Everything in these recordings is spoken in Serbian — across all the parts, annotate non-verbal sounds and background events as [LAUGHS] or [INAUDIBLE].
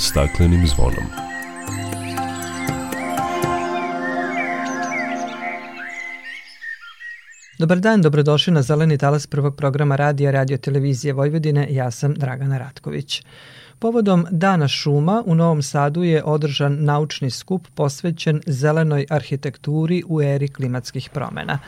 staklenim zvonom. Dobar dan, dobrodošli na Zeleni talas prvog programa radija Radio Televizije Vojvodine. Ja sam Dragana Ratković. Povodom Dana šuma u Novom Sadu je održan naučni skup posvećen zelenoj arhitekturi u eri klimatskih promena.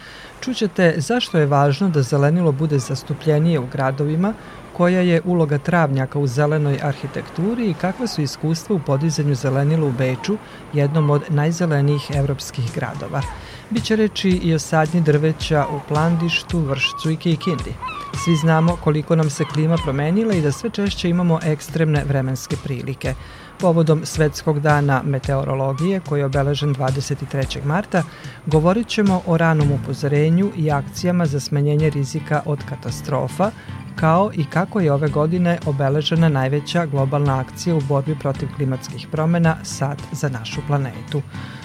Čućete zašto je važno da zelenilo bude zastupljenije u gradovima, koja je uloga travnjaka u zelenoj arhitekturi i kakva su iskustva u podizanju zelenila u Beču, jednom od najzelenijih evropskih gradova. Biće reči i o sadnji drveća u Plandištu, Vršcu i Kikindi. Svi znamo koliko nam se klima promenila i da sve češće imamo ekstremne vremenske prilike. Povodom Svetskog dana meteorologije, koji je obeležen 23. marta, govorit ćemo o ranom upozorenju i akcijama za smanjenje rizika od katastrofa, kao i kako je ove godine obeležena najveća globalna akcija u borbi protiv klimatskih promena Sad za našu planetu.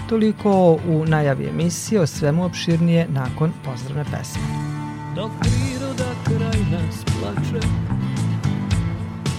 Toliko u najavi emisije, o svemu opširnije nakon pozdravne pesme. Dok priroda kraj nas plače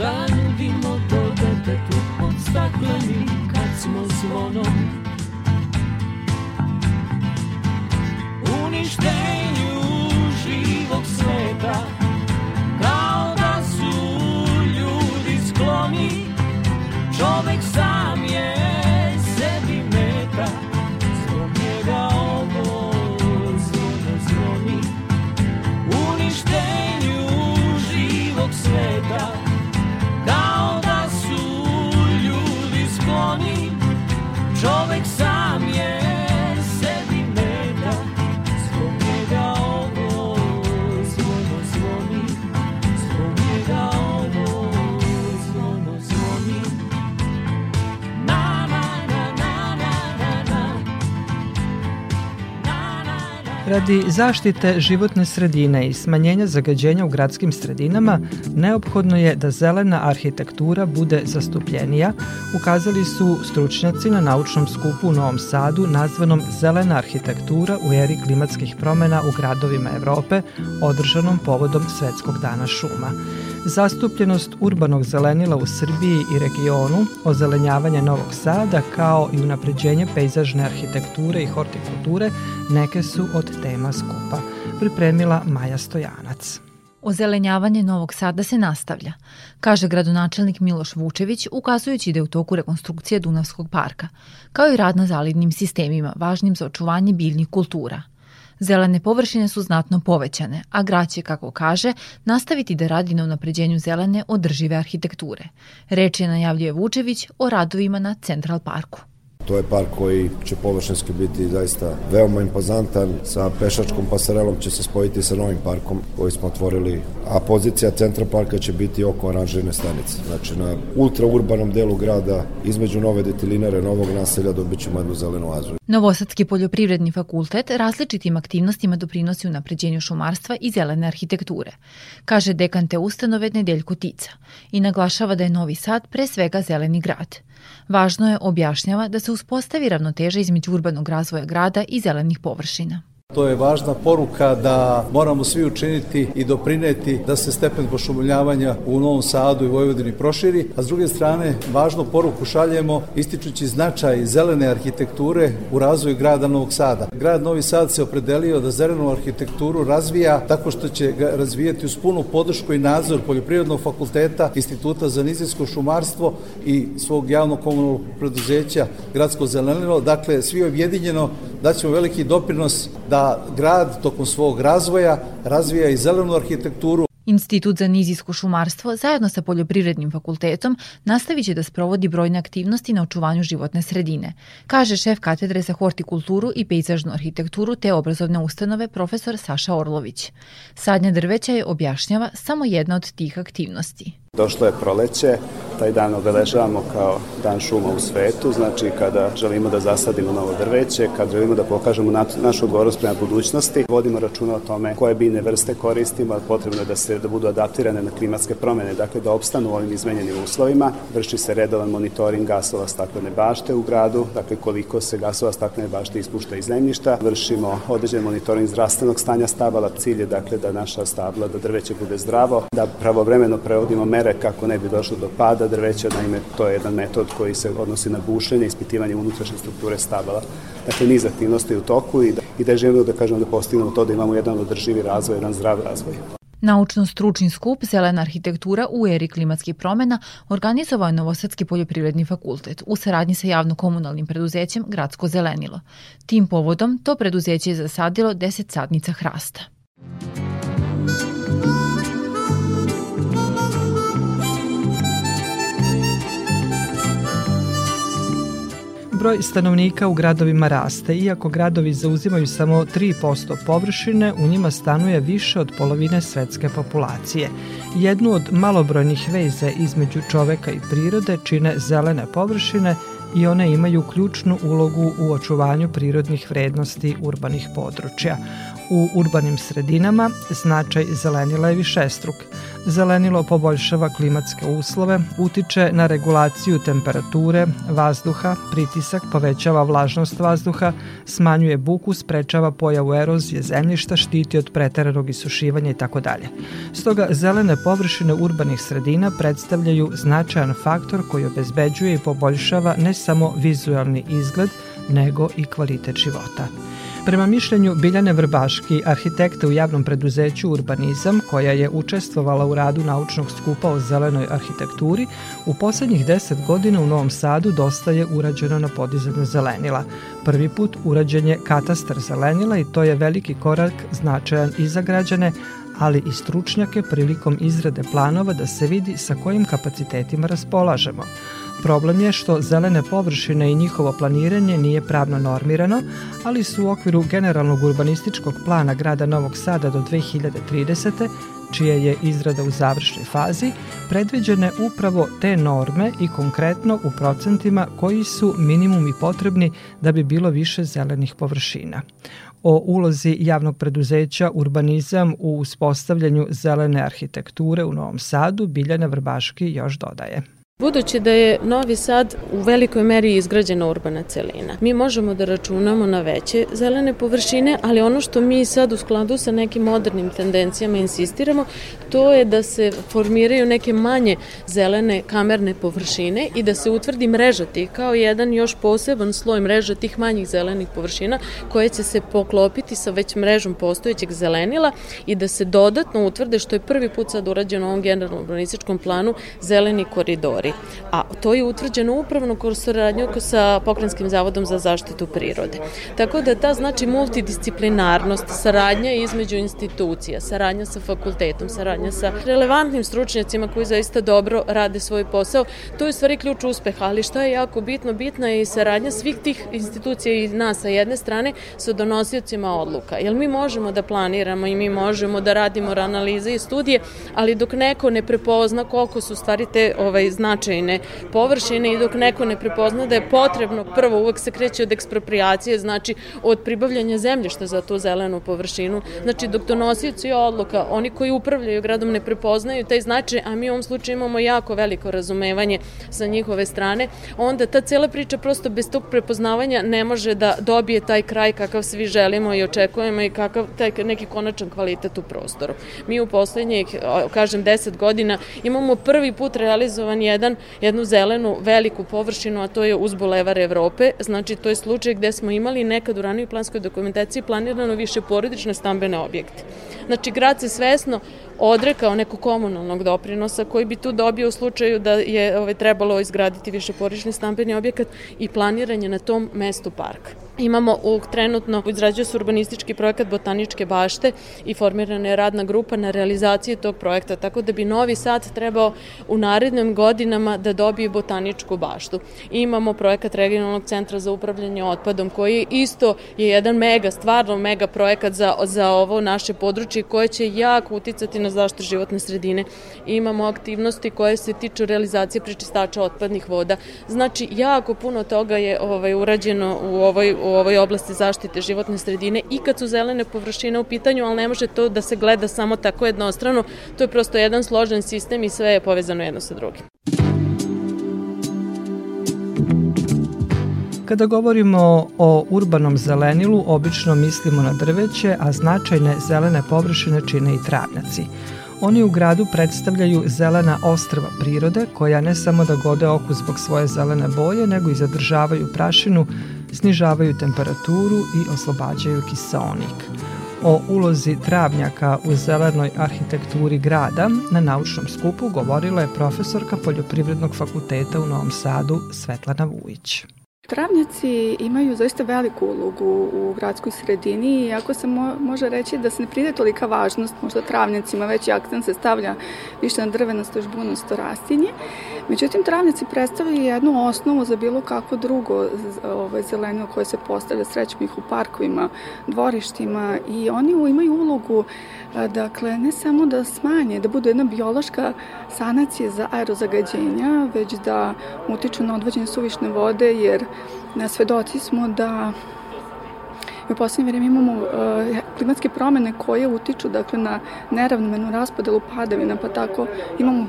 Šta nudimo to detetu od stakleni kad smo zvonom Uništenju živog sveta. Radi zaštite životne sredine i smanjenja zagađenja u gradskim sredinama, neophodno je da zelena arhitektura bude zastupljenija, ukazali su stručnjaci na naučnom skupu u Novom Sadu nazvanom Zelena arhitektura u eri klimatskih promena u gradovima Evrope, održanom povodom Svetskog dana šuma zastupljenost urbanog zelenila u Srbiji i regionu, ozelenjavanje Novog Sada kao i unapređenje pejzažne arhitekture i hortikulture neke su od tema skupa, pripremila Maja Stojanac. Ozelenjavanje Novog Sada se nastavlja, kaže gradonačelnik Miloš Vučević, ukazujući da je u toku rekonstrukcije Dunavskog parka, kao i rad na zalidnim sistemima, važnim za očuvanje biljnih kultura. Zelene površine su znatno povećane, a grad će, kako kaže, nastaviti da radi na unapređenju zelene održive arhitekture. Reč je najavljuje Vučević o radovima na Central Parku. To je park koji će površinski biti zaista veoma impozantan. Sa pešačkom pasarelom će se spojiti sa novim parkom koji smo otvorili, a pozicija centra parka će biti oko oranžirne stanice. Znači na ultraurbanom delu grada između nove detilinare, novog naselja dobit ćemo jednu zelenu azu. Novosadski poljoprivredni fakultet različitim aktivnostima doprinosi u napređenju šumarstva i zelene arhitekture, kaže dekan te ustanove Nedeljko Tica i naglašava da je Novi Sad pre svega zeleni grad. Važno je objašnjava da se uspostavi ravnoteža između urbanog razvoja grada i zelenih površina. To je važna poruka da moramo svi učiniti i doprineti da se stepen pošumljavanja u Novom Sadu i Vojvodini proširi, a s druge strane važnu poruku šaljemo ističući značaj zelene arhitekture u razvoju grada Novog Sada. Grad Novi Sad se opredelio da zelenu arhitектuru razvija tako što će ga razvijati uz punu podršku i nadzor Poljoprivrednog fakulteta, Instituta za nizijsko šumarstvo i svog javnog komunalnog preduzeća Gradsko zelenilo. Dakle, svi objedinjeno daćemo veliki doprinos da grad tokom svog razvoja razvija i zelenu arhitekturu, Institut za nizijsko šumarstvo zajedno sa Poljoprivrednim fakultetom nastavit će da sprovodi brojne aktivnosti na očuvanju životne sredine, kaže šef katedre za hortikulturu i pejzažnu arhitekturu te obrazovne ustanove profesor Saša Orlović. Sadnja drveća je objašnjava samo jedna od tih aktivnosti. Došlo je proleće, taj dan obeležavamo kao dan šuma u svetu, znači kada želimo da zasadimo novo drveće, kad želimo da pokažemo našu odgovornost prema budućnosti, vodimo računa o tome koje biljne vrste koristimo, potrebno je da se da budu adaptirane na klimatske promene, dakle da opstanu u ovim izmenjenim uslovima. Vrši se redovan monitoring gasova staklene bašte u gradu, dakle koliko se gasova staklene bašte ispušta iz zemljišta. Vršimo određen monitoring zdravstvenog stanja stabala, cilj je dakle da naša stabla, da drveće bude zdravo, da pravovremeno prevodimo mere kako ne bi došlo do pada drveća, naime to je jedan metod koji se odnosi na bušenje, ispitivanje unutrašnje strukture stabala. Dakle, niz aktivnosti u toku i da, i da želimo da kažemo da postignemo to da imamo jedan održivi razvoj, jedan zdrav razvoj. Naučno-stručni skup Zelena arhitektura u eri klimatskih promena organizovao je Novosadski poljoprivredni fakultet u saradnji sa javno-komunalnim preduzećem Gradsko zelenilo. Tim povodom to preduzeće je zasadilo 10 sadnica hrasta. Broj stanovnika u gradovima raste. Iako gradovi zauzimaju samo 3% površine, u njima stanuje više od polovine svetske populacije. Jednu od malobrojnih veze između čoveka i prirode čine zelene površine i one imaju ključnu ulogu u očuvanju prirodnih vrednosti urbanih područja. U urbanim sredinama značaj zelenila je višestruk. Zelenilo poboljšava klimatske uslove, utiče na regulaciju temperature, vazduha, pritisak, povećava vlažnost vazduha, smanjuje buku, sprečava pojavu erozije zemljišta, štiti od preteranog isušivanja i tako dalje. Stoga zelene površine urbanih sredina predstavljaju značajan faktor koji obezbeđuje i poboljšava ne samo vizualni izgled, nego i kvalitet života. Prema mišljenju Biljane Vrbaški, arhitekta u javnom preduzeću Urbanizam, koja je učestvovala u radu naučnog skupa o zelenoj arhitekturi, u poslednjih deset godina u Novom Sadu dosta je urađeno na podizanju zelenila. Prvi put urađen je katastar zelenila i to je veliki korak značajan i za građane, ali i stručnjake prilikom izrade planova da se vidi sa kojim kapacitetima raspolažemo. Problem je što zelene površine i njihovo planiranje nije pravno normirano, ali su u okviru generalnog urbanističkog plana grada Novog Sada do 2030 čije je izrada u završnoj fazi, predviđene upravo te norme i konkretno u procentima koji su minimumi potrebni da bi bilo više zelenih površina. O ulozi javnog preduzeća Urbanizam u uspostavljanju zelene arhitekture u Novom Sadu Biljana Vrbaški još dodaje. Budući da je Novi Sad u velikoj meri izgrađena urbana celina, mi možemo da računamo na veće zelene površine, ali ono što mi sad u skladu sa nekim modernim tendencijama insistiramo, to je da se formiraju neke manje zelene kamerne površine i da se utvrdi mreža tih kao jedan još poseban sloj mreža tih manjih zelenih površina koje će se poklopiti sa već mrežom postojećeg zelenila i da se dodatno utvrde što je prvi put sad urađeno u ovom generalnom urbanističkom planu zeleni koridori stvari, a to je utvrđeno upravno kroz saradnju sa Pokrajinskim zavodom za zaštitu prirode. Tako da ta znači multidisciplinarnost, saradnja između institucija, saradnja sa fakultetom, saradnja sa relevantnim stručnjacima koji zaista dobro rade svoj posao, to je stvari ključ uspeha, ali šta je jako bitno, bitna je i saradnja svih tih institucija i nas sa jedne strane sa donosiocima odluka, jer mi možemo da planiramo i mi možemo da radimo analize i studije, ali dok neko ne prepozna koliko su stvari te ovaj, značajne površine i dok neko ne prepozna da je potrebno, prvo uvek se kreće od ekspropriacije, znači od pribavljanja zemljišta za tu zelenu površinu, znači dok donosioci odluka, oni koji upravljaju gradom ne prepoznaju taj značaj, a mi u ovom slučaju imamo jako veliko razumevanje sa njihove strane, onda ta cela priča prosto bez tog prepoznavanja ne može da dobije taj kraj kakav svi želimo i očekujemo i kakav taj neki konačan kvalitet u prostoru. Mi u poslednjih, kažem, 10 godina imamo prvi put realizovan jedan, jednu zelenu veliku površinu, a to je uz Bulevar Evrope. Znači, to je slučaj gde smo imali nekad u ranoj planskoj dokumentaciji planirano više porodične stambene objekte. Znači, grad se svesno odrekao nekog komunalnog doprinosa koji bi tu dobio u slučaju da je ovaj, trebalo izgraditi više porični stambeni objekat i planiranje na tom mestu parka. Imamo u, trenutno izrađuje se urbanistički projekat Botaničke bašte i formirana je radna grupa na realizaciji tog projekta, tako da bi Novi Sad trebao u narednim godinama da dobije botaničku baštu. imamo projekat regionalnog centra za upravljanje otpadom koji isto je jedan mega, stvarno mega projekat za, za ovo naše područje koje će jako uticati na zaštitu životne sredine. Imamo aktivnosti koje se tiču realizacije prečistača otpadnih voda. Znači, jako puno toga je ovaj, urađeno u ovoj, ovoj oblasti zaštite životne sredine i kad su zelene površine u pitanju, ali ne može to da se gleda samo tako jednostrano. To je prosto jedan složen sistem i sve je povezano jedno sa drugim. Kada govorimo o urbanom zelenilu, obično mislimo na drveće, a značajne zelene površine čine i travnjaci. Oni u gradu predstavljaju zelena ostrva prirode, koja ne samo da gode oku zbog svoje zelene boje, nego i zadržavaju prašinu, snižavaju temperaturu i oslobađaju kiseonik. O ulozi travnjaka u zelenoj arhitekturi grada na naučnom skupu govorila je profesorka Poljoprivrednog fakulteta u Novom Sadu Svetlana Vujić. Travnjaci imaju zaista veliku ulogu u gradskoj sredini iako se mo može reći da se ne pride tolika važnost možda travnjacima, veći akcent se stavlja više na drvenasto žbunasto rastinje. Međutim, travnjaci predstavljaju jednu osnovu za bilo kako drugo ovaj, zelenilo koje se postavlja, srećemo ih u parkovima, dvorištima i oni imaju ulogu dakle, ne samo da smanje, da bude jedna biološka sanacija za aerozagađenja, već da utiču na odvođenje suvišne vode, jer svedoci smo da u poslednje vreme imamo uh, klimatske promene koje utiču dakle, na neravnomenu raspodelu padavina, pa tako imamo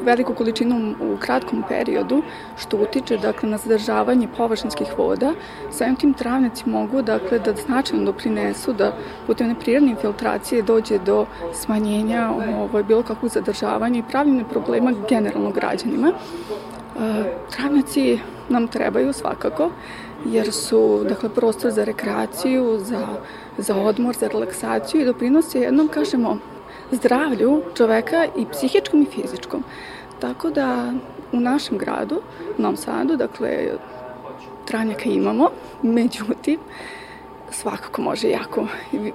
veliku količinu u kratkom periodu, što utiče dakle, na zadržavanje površinskih voda. Samim tim travnici mogu dakle, da značajno doprinesu da putem neprirodne infiltracije dođe do smanjenja ovaj, bilo kakvog zadržavanja i pravljene problema generalno građanima. Uh, travnici nam trebaju svakako jer su dakle, prostor za rekreaciju, za, za odmor, za relaksaciju i doprinose jednom, kažemo, zdravlju čoveka i psihičkom i fizičkom. Tako da u našem gradu, u Novom Sadu, dakle, tranjaka imamo, [LAUGHS] međutim, svakako može jako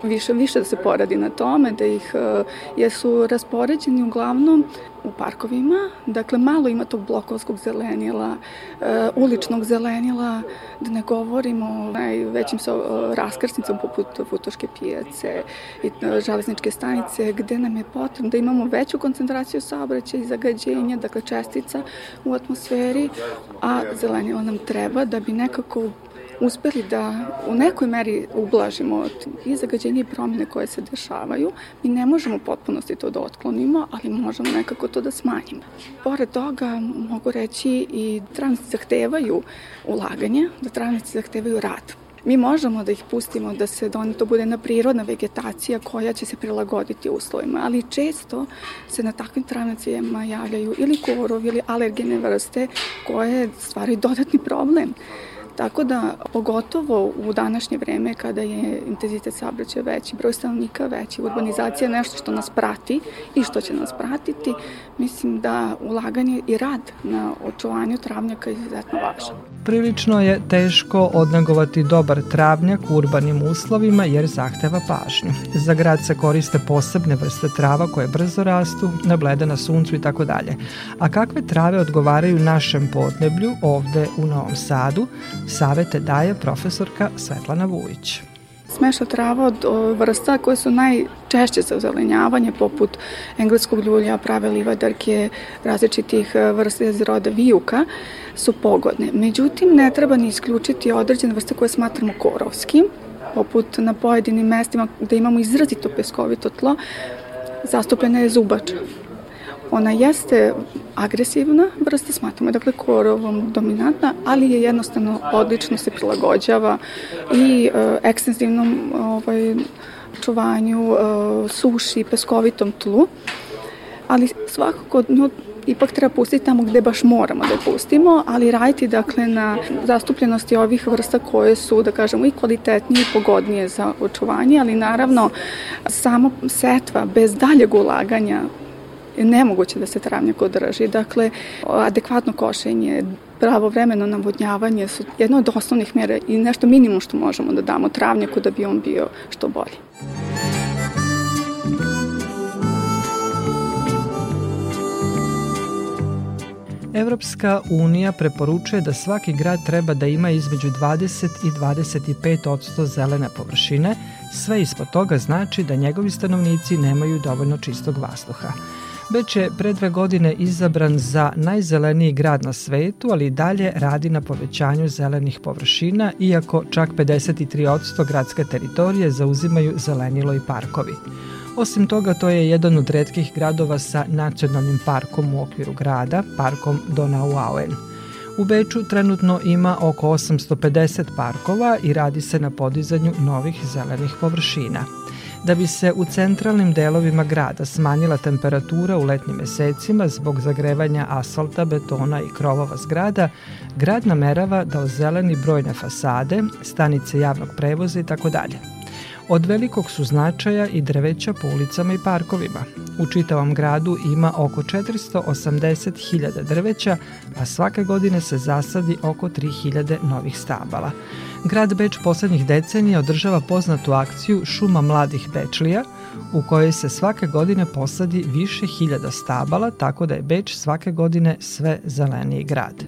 više, više da se poradi na tome, da ih, e, jesu raspoređeni uglavnom u parkovima, dakle malo ima tog blokovskog zelenila, e, uličnog zelenila, da ne govorimo o najvećim so, raskrsnicom poput Futoške pijace i e, železničke stanice, gde nam je potrebno da imamo veću koncentraciju saobraćaja i zagađenja, dakle čestica u atmosferi, a zelenilo nam treba da bi nekako uspeli da u nekoj meri ublažimo i zagađenje i promene koje se dešavaju. Mi ne možemo potpunosti to da otklonimo, ali možemo nekako to da smanjimo. Pored toga mogu reći i travnici zahtevaju ulaganje, da travnici zahtevaju rad. Mi možemo da ih pustimo da se da to bude na prirodna vegetacija koja će se prilagoditi uslovima, ali često se na takvim travnicima javljaju ili korov ili alergene vrste koje stvaraju dodatni problem Tako da, pogotovo u današnje vreme kada je intenzitet saobraćaja veći, broj stanovnika veći, urbanizacija je nešto što nas prati i što će nas pratiti, mislim da ulaganje i rad na očuvanju travnjaka je izuzetno važan. Prilično je teško odnegovati dobar travnjak u urbanim uslovima jer zahteva pažnju. Za grad se koriste posebne vrste trava koje brzo rastu, ne na suncu i tako dalje. A kakve trave odgovaraju našem podneblju ovde u Novom Sadu, savete daje profesorka Svetlana Vujić smeša trava od vrsta koje su najčešće za ozelenjavanje, poput engleskog ljulja, prave livadarke, različitih e, vrsta iz roda vijuka, su pogodne. Međutim, ne treba ni isključiti određene vrste koje smatramo korovskim, poput na pojedinim mestima gde imamo izrazito peskovito tlo, zastupljena je zubača. Ona jeste agresivna vrsta, smatramo dakle korovom dominantna, ali je jednostavno odlično se prilagođava i e, ekstenzivnom ovaj, čuvanju, e, suši, peskovitom tlu, ali svakako nju ipak treba pustiti tamo gde baš moramo da je pustimo, ali raditi dakle na zastupljenosti ovih vrsta koje su, da kažemo, i kvalitetnije i pogodnije za očuvanje, ali naravno samo setva bez daljeg ulaganja nemoguće da se travnjak održi. Dakle, adekvatno košenje, pravovremeno navodnjavanje su jedno od osnovnih mjera i nešto minimum što možemo da damo travnjaku da bi on bio što bolji. Evropska unija preporučuje da svaki grad treba da ima između 20 i 25 odsto zelene površine, sve ispod toga znači da njegovi stanovnici nemaju dovoljno čistog vazduha. Beč je pre dve godine izabran za najzeleniji grad na svetu, ali i dalje radi na povećanju zelenih površina, iako čak 53% gradske teritorije zauzimaju zelenilo i parkovi. Osim toga, to je jedan od redkih gradova sa nacionalnim parkom u okviru grada, parkom Donauauen. U Beču trenutno ima oko 850 parkova i radi se na podizanju novih zelenih površina. Da bi se u centralnim delovima grada smanjila temperatura u letnjim mesecima zbog zagrevanja asfalta, betona i krovova zgrada, grad namerava da ozeleni brojne fasade, stanice javnog prevoza i tako dalje. Od velikog su značaja i drveća po ulicama i parkovima. U čitavom gradu ima oko 480.000 drveća, a svake godine se zasadi oko 3.000 novih stabala. Grad Beč poslednjih decenija održava poznatu akciju Šuma mladih Bečlija, u kojoj se svake godine posadi više hiljada stabala, tako da je Beč svake godine sve zeleniji grad.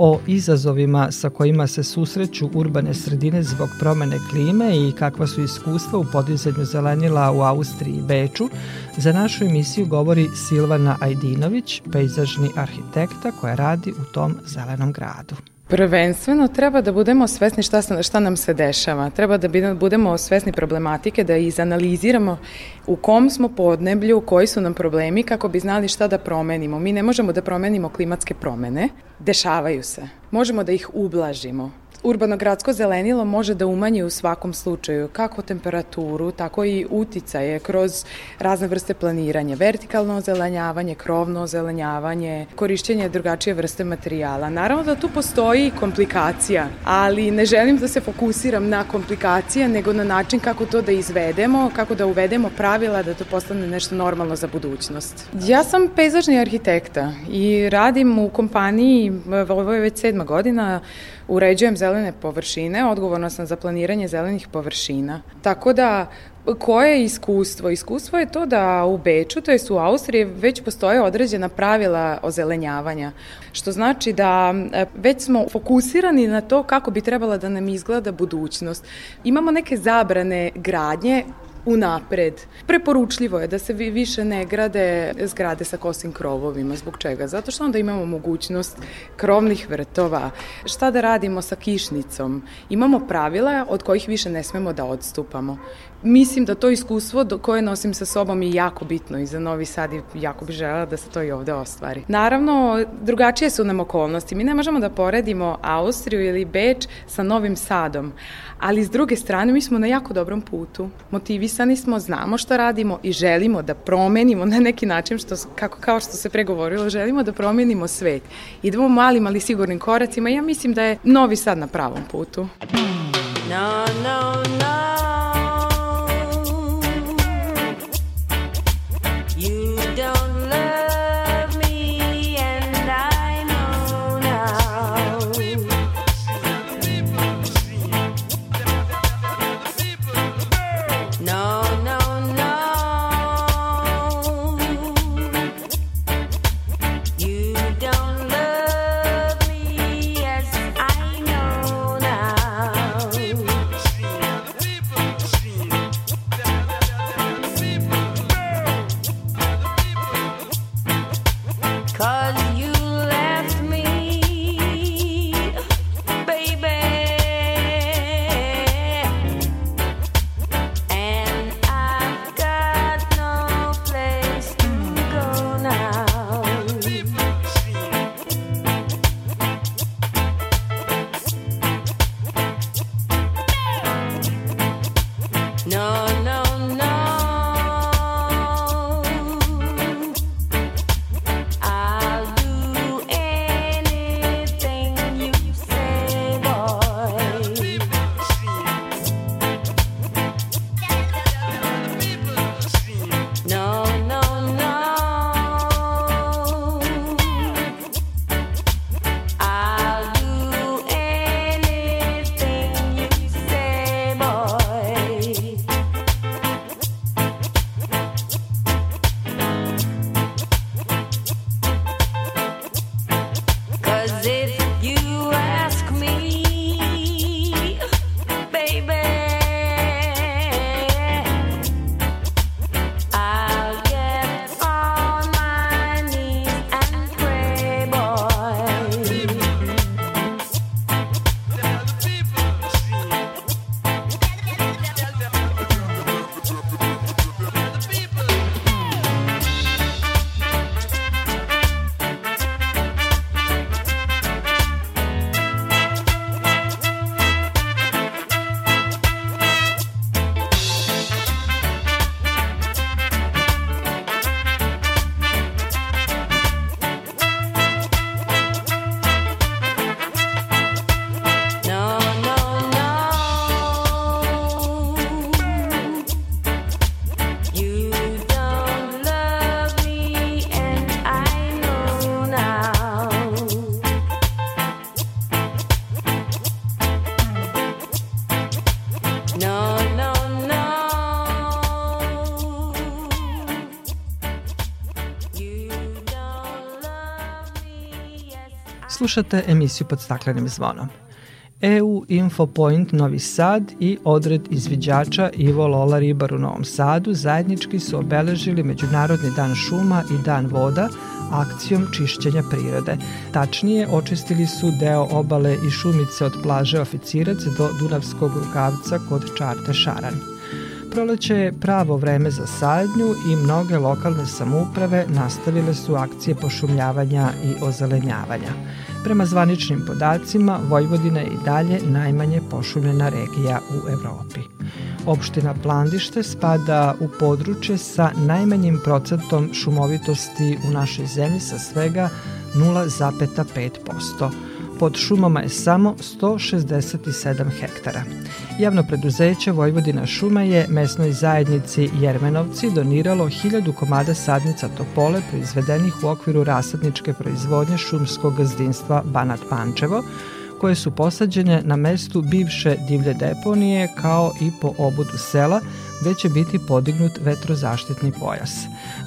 O izazovima sa kojima se susreću urbane sredine zbog promene klime i kakva su iskustva u podizanju zelenila u Austriji i Beču, za našu emisiju govori Silvana Ajdinović, pejzažni arhitekta koja radi u tom zelenom gradu. Prvenstveno treba da budemo svesni šta, šta nam se dešava. Treba da budemo svesni problematike, da izanaliziramo u kom smo podneblju, koji su nam problemi, kako bi znali šta da promenimo. Mi ne možemo da promenimo klimatske promene, dešavaju se. Možemo da ih ublažimo, Urbano-gradsko zelenilo može da umanji u svakom slučaju kako temperaturu, tako i uticaje kroz razne vrste planiranja, vertikalno ozelenjavanje, krovno ozelenjavanje, korišćenje drugačije vrste materijala. Naravno da tu postoji komplikacija, ali ne želim da se fokusiram na komplikacije, nego na način kako to da izvedemo, kako da uvedemo pravila da to postane nešto normalno za budućnost. Ja sam pejzažni arhitekta i radim u kompaniji, ovo je već sedma godina, uređujem zelene površine, odgovorna sam za planiranje zelenih površina. Tako da koje je iskustvo? Iskustvo je to da u Beču, to je u Austriji, već postoje određena pravila ozelenjavanja, što znači da e, već smo fokusirani na to kako bi trebala da nam izgleda budućnost. Imamo neke zabrane gradnje unapred. Preporučljivo je da se više ne grade zgrade sa kosim krovovima. Zbog čega? Zato što onda imamo mogućnost krovnih vrtova. Šta da radimo sa kišnicom? Imamo pravila od kojih više ne smemo da odstupamo. Mislim da to iskustvo do koje nosim sa sobom je jako bitno i za Novi Sad i jako bi želela da se to i ovde ostvari. Naravno, drugačije su nam okolnosti. Mi ne možemo da poredimo Austriju ili Beč sa Novim Sadom, ali s druge strane mi smo na jako dobrom putu. Motivisani smo, znamo šta radimo i želimo da promenimo na neki način, što, kako, kao što se pregovorilo, želimo da promenimo svet. Idemo malim, ali sigurnim koracima. Ja mislim da je Novi Sad na pravom putu. No, no, no. Slušate emisiju pod staklenim zvonom. EU Infopoint Novi Sad i odred izviđača Ivo Lola Ribar u Novom Sadu zajednički su obeležili Međunarodni dan šuma i dan voda akcijom čišćenja prirode. Tačnije, očistili su deo obale i šumice od plaže Oficirac do Dunavskog rukavca kod Čarte Šaran. Proleće je pravo vreme za sadnju i mnoge lokalne samouprave nastavile su akcije pošumljavanja i ozelenjavanja. Prema zvaničnim podacima, Vojvodina je i dalje najmanje pošumljena regija u Evropi. Opština Plandište spada u područje sa najmanjim procentom šumovitosti u našoj zemlji sa svega 0,5%. Pod šumama je samo 167 hektara. Javno preduzeće Vojvodina šuma je mesnoj zajednici Jermenovci doniralo 1000 komada sadnica topole proizvedenih u okviru rasadničke proizvodnje šumskog gazdinstva Banat Pančevo, koje su posađene na mestu bivše divlje deponije kao i po obudu sela, gde će biti podignut vetrozaštitni pojas.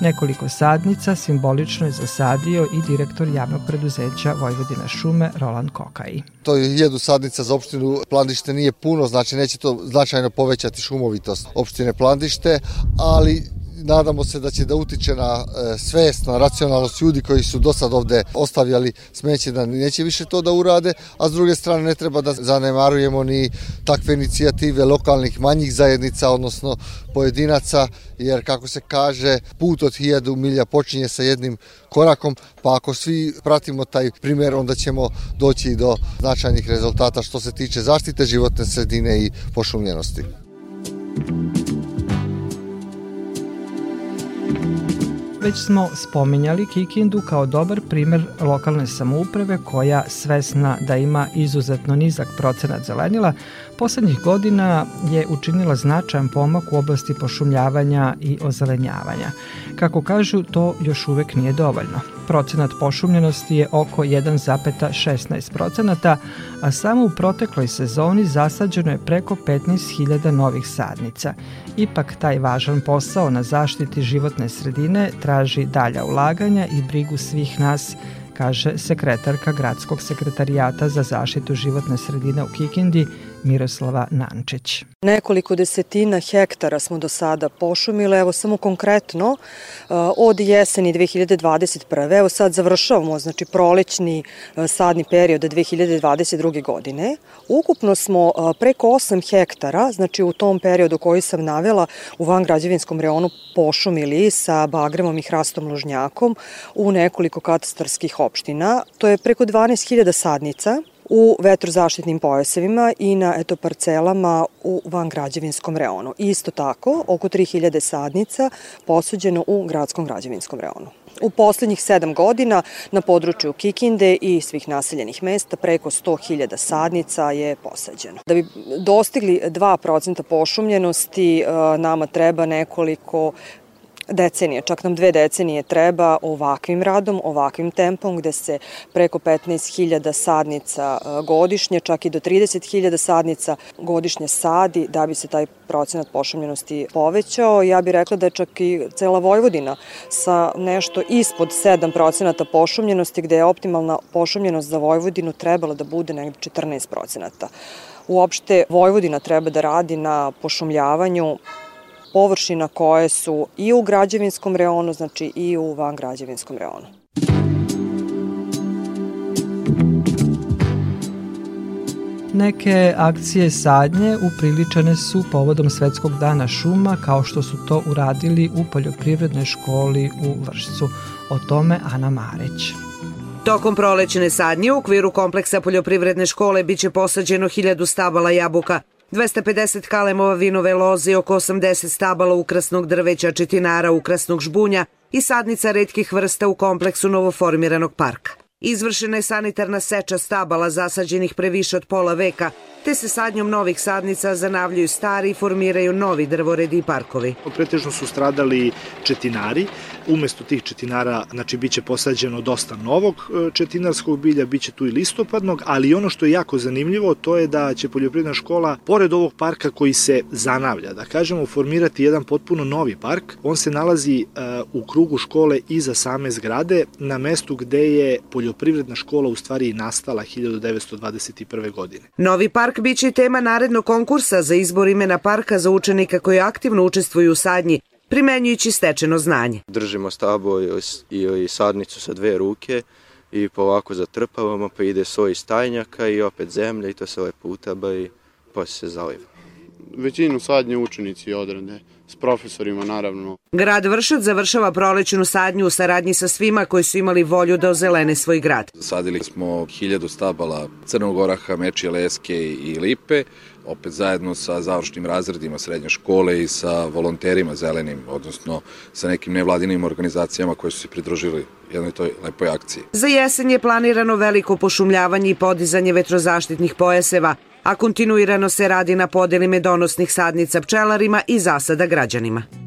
Nekoliko sadnica simbolično je zasadio i direktor javnog preduzeća Vojvodina šume Roland Kokaj. To je jedu sadnica za opštinu Plandište nije puno, znači neće to značajno povećati šumovitost opštine Plandište, ali nadamo se da će da utiče na e, svest, na racionalnost ljudi koji su do sad ovde ostavljali smeće da neće više to da urade, a s druge strane ne treba da zanemarujemo ni takve inicijative lokalnih manjih zajednica, odnosno pojedinaca, jer kako se kaže, put od hiljadu milja počinje sa jednim korakom, pa ako svi pratimo taj primer, onda ćemo doći do značajnih rezultata što se tiče zaštite životne sredine i pošumljenosti. Već smo spominjali Kikindu kao dobar primer lokalne samouprave koja svesna da ima izuzetno nizak procenat zelenila, poslednjih godina je učinila značajan pomak u oblasti pošumljavanja i ozelenjavanja. Kako kažu, to još uvek nije dovoljno. Procenat pošumljenosti je oko 1,16 procenata, a samo u protekloj sezoni zasađeno je preko 15.000 novih sadnica. Ipak taj važan posao na zaštiti životne sredine traži dalja ulaganja i brigu svih nas kaže sekretarka Gradskog sekretarijata za zaštitu životne sredine u Kikindi Miroslava Nančić. Nekoliko desetina hektara smo do sada pošumile, evo samo konkretno uh, od jeseni 2021. Evo sad završavamo, znači prolećni uh, sadni period 2022. godine. Ukupno smo uh, preko 8 hektara, znači u tom periodu koji sam navela u van građevinskom reonu pošumili sa bagremom i hrastom lužnjakom u nekoliko katastarskih opština. To je preko 12.000 sadnica u vetrozaštitnim pojasevima i na eto parcelama u vangrađevinskom reonu. Isto tako, oko 3000 sadnica posuđeno u gradskom građevinskom reonu. U poslednjih sedam godina na području Kikinde i svih naseljenih mesta preko 100.000 sadnica je posađeno. Da bi dostigli 2% pošumljenosti, e, nama treba nekoliko decenije, čak nam dve decenije treba ovakvim radom, ovakvim tempom gde se preko 15.000 sadnica e, godišnje, čak i do 30.000 sadnica godišnje sadi da bi se taj procenat pošumljenosti povećao. Ja bih rekla da je čak i cela Vojvodina sa nešto ispod 7 procenata pošumljenosti gde je optimalna pošumljenost za Vojvodinu trebala da bude negde 14 procenata. Uopšte Vojvodina treba da radi na pošumljavanju površina koje su i u građevinskom reonu, znači i u van građevinskom reonu. Neke akcije sadnje upriličene su povodom Svetskog dana šuma kao što su to uradili u poljoprivrednoj školi u Vršcu. O tome Ana Marić. Tokom prolećne sadnje u okviru kompleksa poljoprivredne škole biće posađeno 1000 stabala jabuka, 250 kalemova vinove loze i oko 80 stabala ukrasnog drveća, četinara, ukrasnog žbunja i sadnica redkih vrsta u kompleksu novoformiranog parka. Izvršena je sanitarna seča stabala zasađenih pre više od pola veka, te se sadnjom novih sadnica zanavljaju stari i formiraju novi drvoredi i parkovi. Pretežno su stradali četinari, umesto tih četinara znači, biće posađeno dosta novog e, četinarskog bilja, biće tu i listopadnog, ali ono što je jako zanimljivo to je da će poljoprivredna škola, pored ovog parka koji se zanavlja, da kažemo, formirati jedan potpuno novi park. On se nalazi uh, u krugu škole iza same zgrade, na mestu gde je poljoprivredna škola u stvari nastala 1921. godine. Novi Park biće tema narednog konkursa za izbor imena parka za učenika koji aktivno učestvuju u sadnji, primenjujući stečeno znanje. Držimo stabo i, i sadnicu sa dve ruke i ovako zatrpavamo, pa ide soj stajnjaka i opet zemlja i to se lepo utaba i pa se zaliva. Većinu sadnje učenici odrade s profesorima naravno. Grad Vršac završava prolećnu sadnju u saradnji sa svima koji su imali volju da ozelene svoj grad. Sadili smo hiljadu stabala crnog oraha, mečije leske i lipe, opet zajedno sa završnim razredima srednje škole i sa volonterima zelenim, odnosno sa nekim nevladinim organizacijama koje su se pridružili jednoj toj lepoj akciji. Za jesen je planirano veliko pošumljavanje i podizanje vetrozaštitnih pojaseva, a kontinuirano se radi na podeli medonosnih sadnica pčelarima i zasada građanima.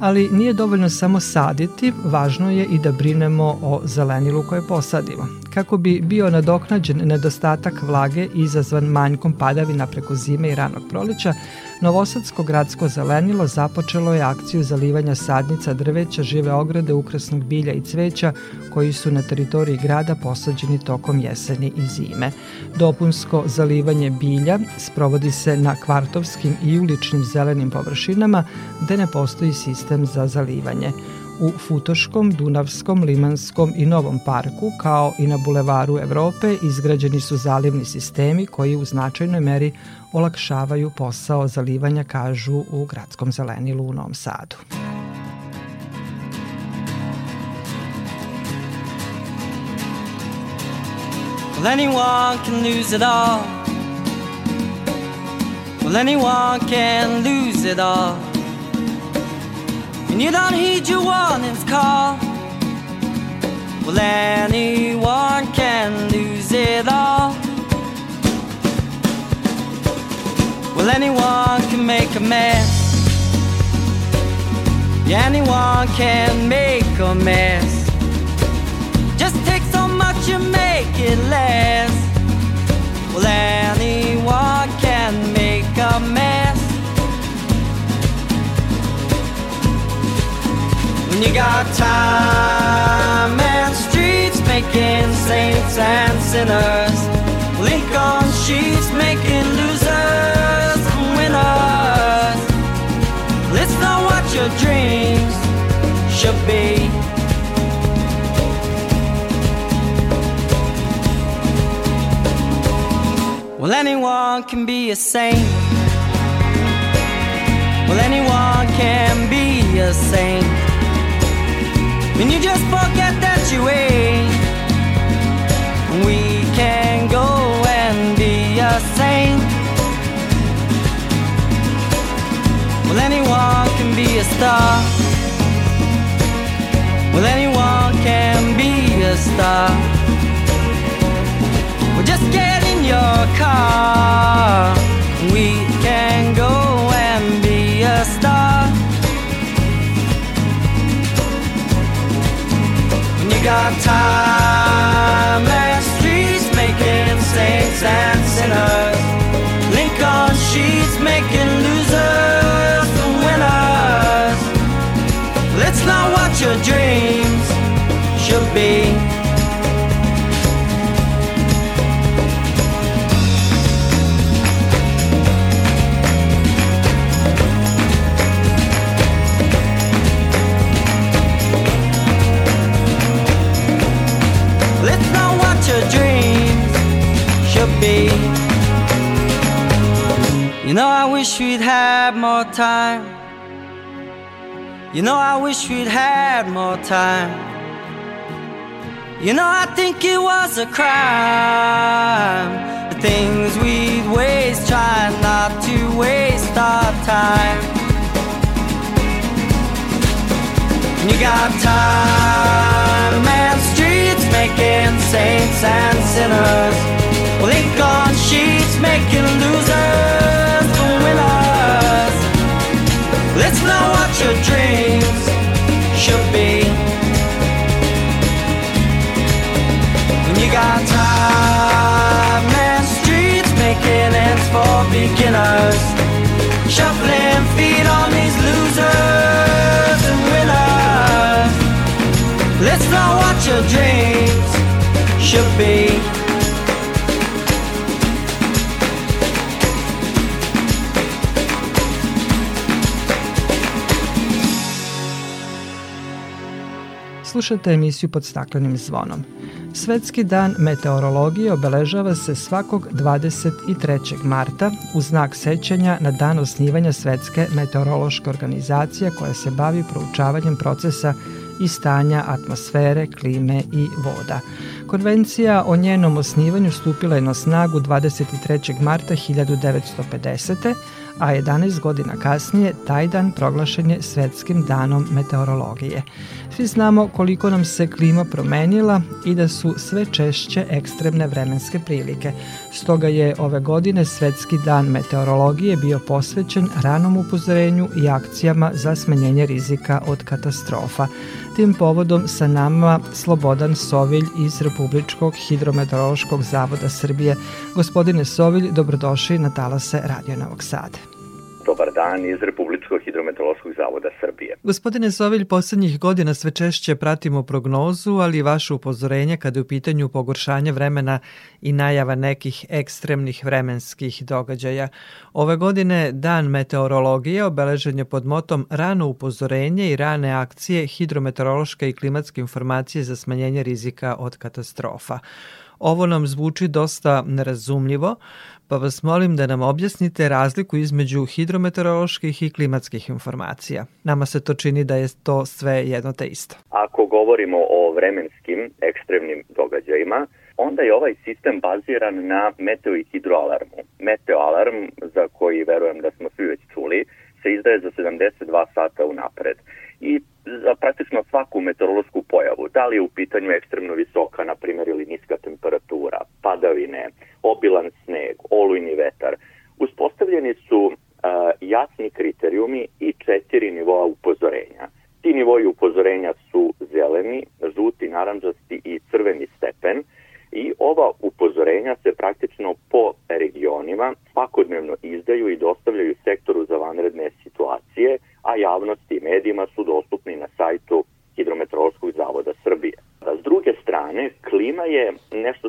Ali nije dovoljno samo saditi, važno je i da brinemo o zelenilu koje posadimo. Kako bi bio nadoknađen nedostatak vlage izazvan manjkom padavina preko zime i ranog proleća, Novosadsko gradsko zelenilo započelo je akciju zalivanja sadnica drveća, žive ograde, ukrasnog bilja i cveća koji su na teritoriji grada posađeni tokom jeseni i zime. Dopunsko zalivanje bilja sprovodi se na kvartovskim i uličnim zelenim površinama gde ne postoji sistem za zalivanje u Futoškom, Dunavskom, Limanskom i Novom parku, kao i na Bulevaru Evrope, izgrađeni su zalivni sistemi koji u značajnoj meri olakšavaju posao zalivanja, kažu u gradskom zelenilu u Novom Sadu. Well, anyone can lose it all. Well, anyone can lose it all. And you don't heed your warnings call. Well, anyone can lose it all. Well, anyone can make a mess. Yeah, anyone can make a mess. Just take so much and make it less. Well, anyone can make a mess. When you got time and streets making saints and sinners, Lincoln sheets making losers and winners. Let's know what your dreams should be. Well, anyone can be a saint. Well, anyone can be a saint. And you just forget that you ain't. We can go and be a saint. Well, anyone can be a star. Well, anyone can be a star. Well, just get in your car. We can go and be a star. Got time and streets making saints and sinners. Lincoln sheets making losers and winners. Let's not watch your dreams should be. Know, I wish we'd had more time. You know, I wish we'd had more time. You know, I think it was a crime. The things we'd waste, trying not to waste our time. You got time and streets making saints and sinners. Lincoln sheets making losers your dreams should be. When you got time streets making ends for beginners. Shuffling feet on these losers and winners. Let's what your dreams should be. Slušate emisiju pod staklenim zvonom. Svetski dan meteorologije obeležava se svakog 23. marta u znak sećanja na dan osnivanja Svetske meteorološke organizacije koja se bavi proučavanjem procesa i stanja atmosfere, klime i voda. Konvencija o njenom osnivanju stupila je na snagu 23. marta 1950 a 11 godina kasnije taj dan proglašen je Svetskim danom meteorologije. Svi znamo koliko nam se klima promenila i da su sve češće ekstremne vremenske prilike. Stoga je ove godine Svetski dan meteorologije bio posvećen ranom upozorenju i akcijama za smanjenje rizika od katastrofa. tim povodom sa nama Slobodan Sovilj iz Republičkog hidrometeorološkog zavoda Srbije. Gospodine Sovilj, dobrodošli na talase Radio Novog Sada. Dobar dan iz Republičkog hidrometeorološkog zavoda Srbije. Gospodine Sovilj, poslednjih godina sve češće pratimo prognozu, ali i vaše upozorenje kada je u pitanju pogoršanja vremena i najava nekih ekstremnih vremenskih događaja. Ove godine Dan meteorologije obeležen je pod motom Rano upozorenje i rane akcije hidrometeorološke i klimatske informacije za smanjenje rizika od katastrofa. Ovo nam zvuči dosta nerazumljivo, pa vas molim da nam objasnite razliku između hidrometeoroloških i klimatskih informacija. Nama se to čini da je to sve jedno te isto. Ako govorimo o vremenskim ekstremnim događajima, onda je ovaj sistem baziran na meteo i hidroalarmu. Meteoalarm, za koji verujem da smo svi već čuli, se izdaje za 72 sata unapred. I za praktično svaku meteorološku pojavu, da li je u pitanju ekstremno visoka, na primjer, ili niska temperatura, padavine, obilan sneg, olujni vetar, uspostavljeni su a, jasni kriterijumi i četiri nivoa upozorenja. Ti nivoji upozorenja su zeleni, žuti, naranđasti i crveni stepen i ova upozorenja se praktično po regionima svakodnevno izdaju i dostavljaju sektoru za vanredne situacije, a javnosti i medijima su dostupni na sajtu Hidrometeorološkog zavoda Srbije. S druge strane, klima je nešto,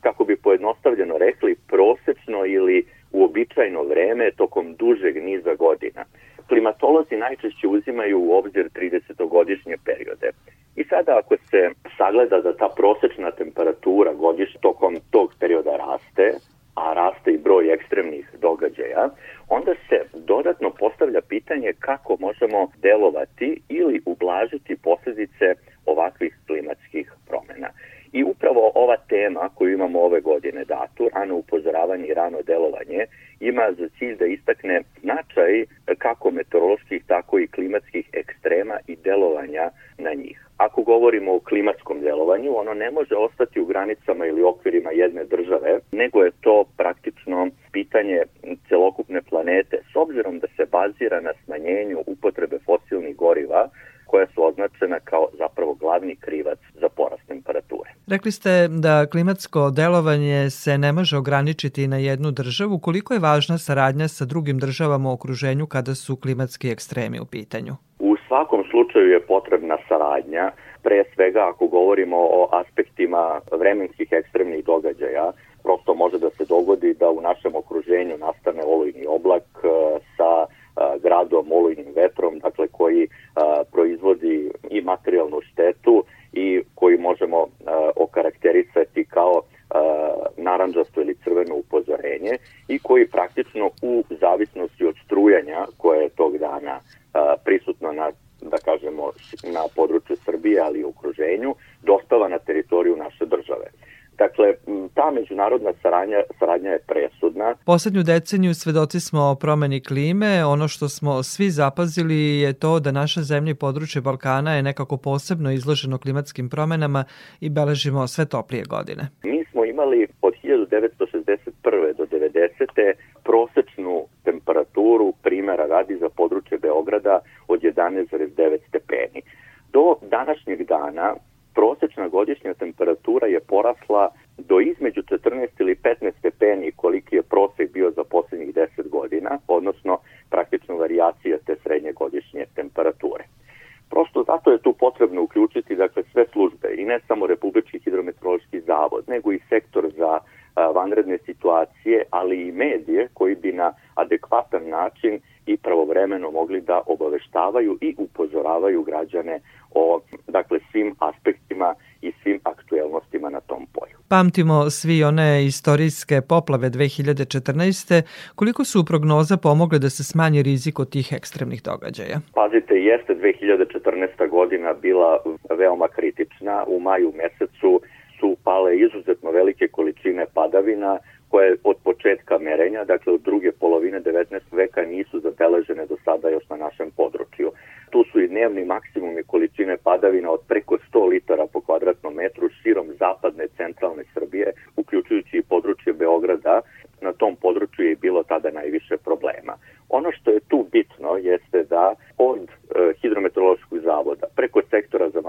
kako bi pojednostavljeno rekli, prosečno ili uobičajeno vreme tokom dužeg niza godina. Klimatolozi najčešće uzimaju u obzir 30-godišnje periode. I sada ako se sagleda da ta prosečna temperatura godiš tokom tog perioda raste, a raste i broj ekstremnih događaja, onda se dodatno postavlja pitanje kako možemo delovati ili ublažiti posledice ovakvih klimatskih promena. I upravo ova tema koju imamo ove godine datu, rano upozoravanje i rano delovanje, ima za cilj da istakne značaj kako meteoroloških, tako i klimatskih ekstrema i delovanja na njih. Ako govorimo o klimatskom delovanju, ono ne može ostati u granicama ili okvirima jedne države, nego je to praktično pitanje celokupne planete, s obzirom da se bazira na smanjenju upotrebe fosilnih goriva, koja su označena kao zapravo glavni krivac za porast temperature. Rekli ste da klimatsko delovanje se ne može ograničiti na jednu državu. Koliko je važna saradnja sa drugim državama u okruženju kada su klimatski ekstremi u pitanju? U svakom slučaju je potrebna saradnja, pre svega ako govorimo o aspektima vremenskih ekstremnih događaja, prosto može da se dogodi da u našem okruženju nastane olujni oblak e, sa e, gradom olujnim vetrom, dakle koji e, proizvodi i materijalnu štetu i koji možemo okarakterisati kao naranđasto ili crveno upozorenje i koji praktično u zavisnosti od strujanja koje je tog dana prisutno na da kažemo na području Srbije, ali i u okruženju, dostava na teritoriju naše države. Dakle, ta međunarodna saradnja, saradnja je presudna. Poslednju deceniju svedoci smo promeni klime. Ono što smo svi zapazili je to da naša zemlja i područje Balkana je nekako posebno izloženo klimatskim promenama i beležimo sve toplije godine. Mi smo imali od 1961. do 90. prosečnu temperaturu primera radi za područje Beograda od 11,9 stepeni. Do današnjeg dana prosečna godišnja temperatura je porasla do između 14 ili 15 stepeni koliki je prosek bio za poslednjih 10 godina, odnosno praktično varijacija te srednje godišnje temperature. Prosto zato je tu potrebno uključiti dakle sve službe i ne samo Republički hidrometeorološki zavod, nego i sektor za vanredne situacije, ali i medije koji bi na adekvatan način i pravovremeno mogli da obaveštavaju i upozoravaju građane o dakle svim aspektima i svim aktuelnostima na tom polju. Pamtimo svi one istorijske poplave 2014. Koliko su prognoza pomogle da se smanji rizik od tih ekstremnih događaja? Pazite, jeste 2014. godina bila veoma kritična. U maju mesecu pale izuzetno velike količine padavina koje od početka merenja, dakle od druge polovine 19. veka nisu zabeležene do sada još na našem području. Tu su i dnevni maksimumi količine padavina od preko 100 litara po kvadratnom metru širom zapadne centralne Srbije, uključujući i područje Beograda. Na tom području je bilo tada najviše problema. Ono što je tu bitno jeste da od e, hidrometeorološkog zavoda preko sektora za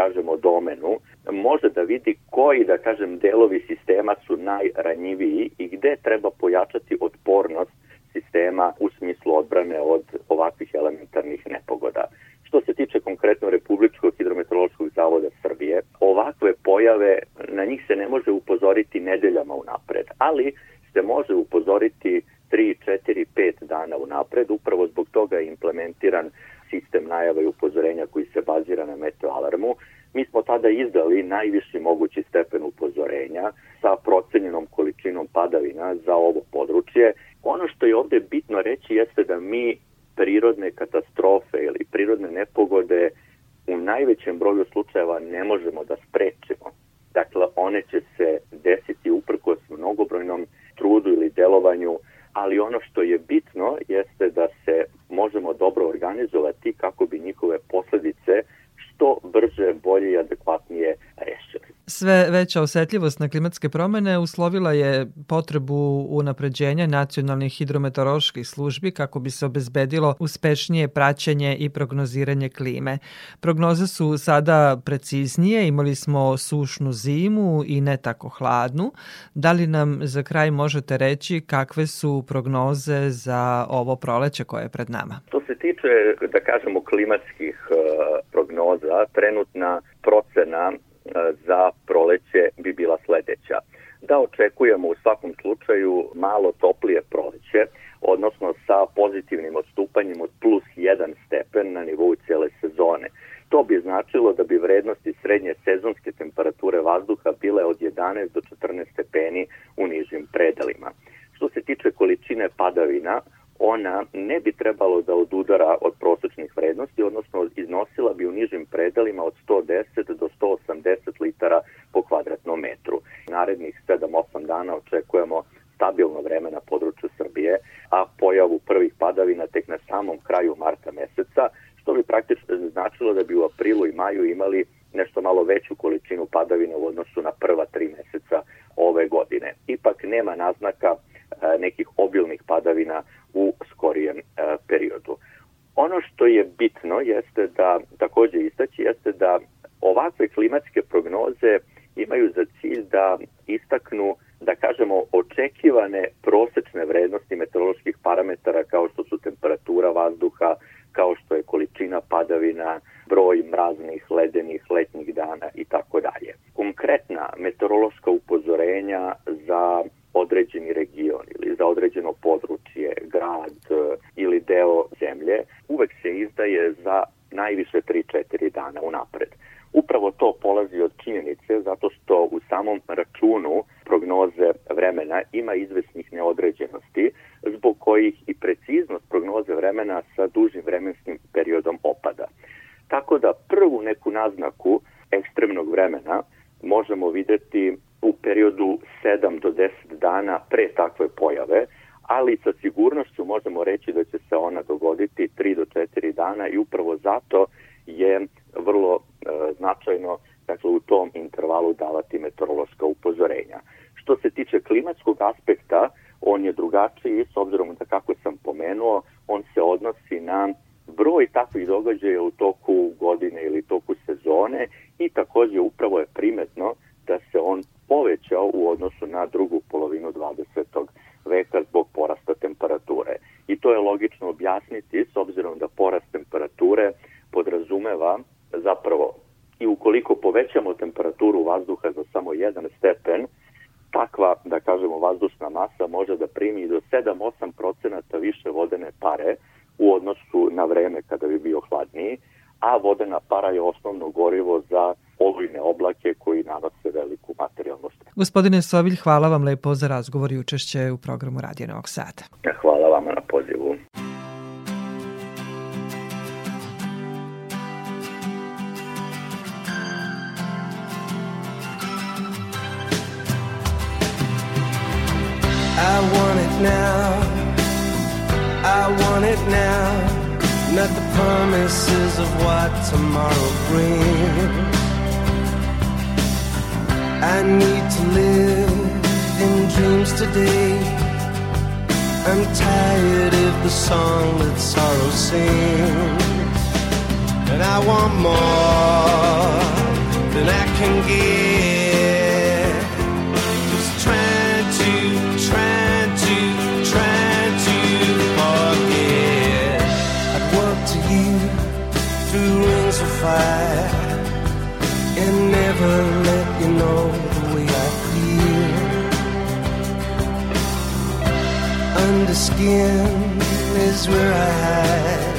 kažemo, domenu, može da vidi koji, da kažem, delovi sistema su najranjiviji i gde treba pojačati otpornost sistema u smislu odbrane od ovakvih elementarnih nepogoda. Što se tiče konkretno Republičkog hidrometeorološkog zavoda Srbije, ovakve pojave, na njih se ne može upozoriti nedeljama unapred, ali se može upozoriti 3, 4, 5 dana unapred, upravo zbog toga je implementiran sistem najava i upozorenja koji se bazira na meteoalarmu. Mi smo tada izdali najviši mogući stepen upozorenja sa procenjenom količinom padavina za ovo područje. Ono što je ovde bitno reći jeste da mi prirodne katastrofe ili prirodne nepogode u najvećem broju slučajeva ne možemo da sprečimo. Dakle, one će se desiti uprkos mnogobrojnom trudu ili delovanju, ali ono što je bitno jeste da se možemo dobro organizovati kako bi njihove posledice što brže, bolje i adekvatnije rešili. Sve veća osetljivost na klimatske promene uslovila je potrebu unapređenja nacionalnih hidrometeoroloških službi kako bi se obezbedilo uspešnije praćenje i prognoziranje klime. Prognoze su sada preciznije, imali smo sušnu zimu i ne tako hladnu. Da li nam za kraj možete reći kakve su prognoze za ovo proleće koje je pred nama? Što se tiče, da kažemo, klimatskih uh, prognoza, trenutna procena za proleće bi bila sledeća. Da očekujemo u svakom slučaju malo toplije proleće, odnosno sa pozitivnim odstupanjem od plus 1 stepen na nivou cijele sezone. To bi značilo da bi vrednosti srednje sezonske temperature vazduha bile od 11 do 14 stepeni u nižim predelima. Što se tiče količine padavina, ona ne bi trebalo da odudara od prosečnih vrednosti, odnosno iznosila bi u nižim predelima od 110 do 180 litara po kvadratnom metru. Narednih 7-8 dana očekujemo stabilno vreme na području Srbije, a pojavu prvih padavina tek na samom kraju marta meseca, što bi praktično značilo da bi u aprilu i maju imali nešto malo veću količinu padavina u odnosu na prva tri meseca ove godine. Ipak nema naznaka nekih obilnih padavina u skorijem e, periodu. Ono što je bitno jeste da, takođe istaći, jeste da ovakve klimatske prognoze imaju za cilj da istaknu, da kažemo, očekivane prosečne vrednosti meteoroloških parametara kao što su temperatura vazduha, kao što je količina padavina, broj mraznih, ledenih, letnjih dana i tako dalje. Konkretna meteorološka upozorenja za određeni region ili za određeno područje, grad e, ili deo zemlje, uvek se izdaje za najviše 3-4 dana unapred. Upravo to polazi od činjenice zato što u samom računu prognoze vremena ima izvesnih neodređenosti zbog kojih i preciznost prognoze vremena sa dužim vremenskim periodom opada. Tako da prvu neku naznaku ekstremnog vremena možemo videti u periodu 7 do 10 dana pre takve pojave, ali sa sigurnošću možemo reći da će se ona dogoditi 3 do 4 dana i upravo zato je vrlo e, značajno dakle, u tom intervalu davati meteorološka upozorenja. Što se tiče klimatskog aspekta, on je drugačiji s obzirom da kako sam pomenuo, on se odnosi na broj takvih događaja u toku godine ili toku sezone i takođe upravo je primetno da se on povećao u odnosu na drugu polovinu 20. veka zbog porasta temperature. I to je logično objasniti s obzirom da porast temperature podrazumeva zapravo i ukoliko povećamo temperaturu vazduha za samo jedan stepen, takva, da kažemo, vazdušna masa može da primi do 7-8 više vodene pare u odnosu na vreme kada bi bio hladniji, a vodena para je osnovno gorivo za olujne oblake koji nanose veliku materijalnu štetu. Gospodine Sovilj, hvala vam lepo za razgovor i učešće u programu Radio Novog Sada. Hvala vama na pozivu. I want it now. I want it now. Not the promises of what tomorrow brings. I need to live in dreams today. I'm tired of the song that sorrow sings, and I want more than I can give. Skin is where I hide.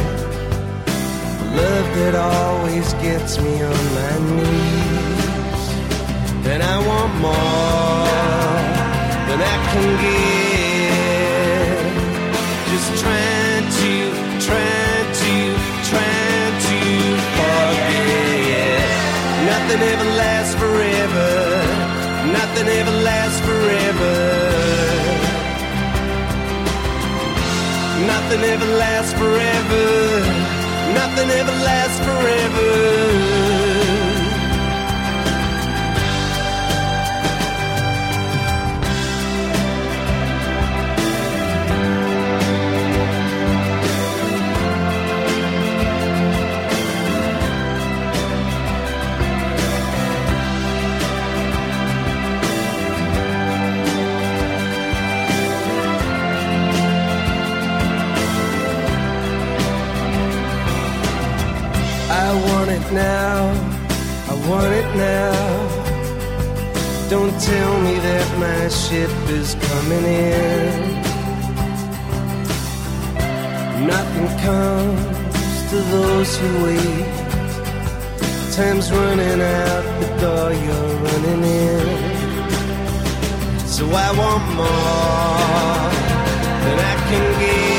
Love that always gets me on my knees. And I want more than I can give. Just trying to, trying to, trying to forget. Nothing ever lasts forever. Nothing ever lasts forever. Nothing ever lasts forever. Nothing ever lasts forever. It now. I want it now. Don't tell me that my ship is coming in. Nothing comes to those who wait. Time's running out the door you're running in. So I want more than I can get.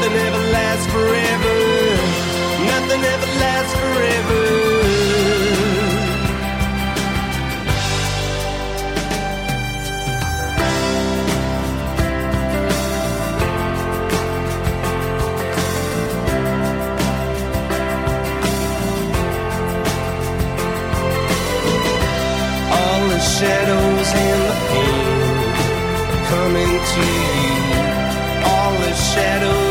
Nothing ever lasts forever. Nothing ever lasts forever. all the shadows and the pain coming to you. All the shadows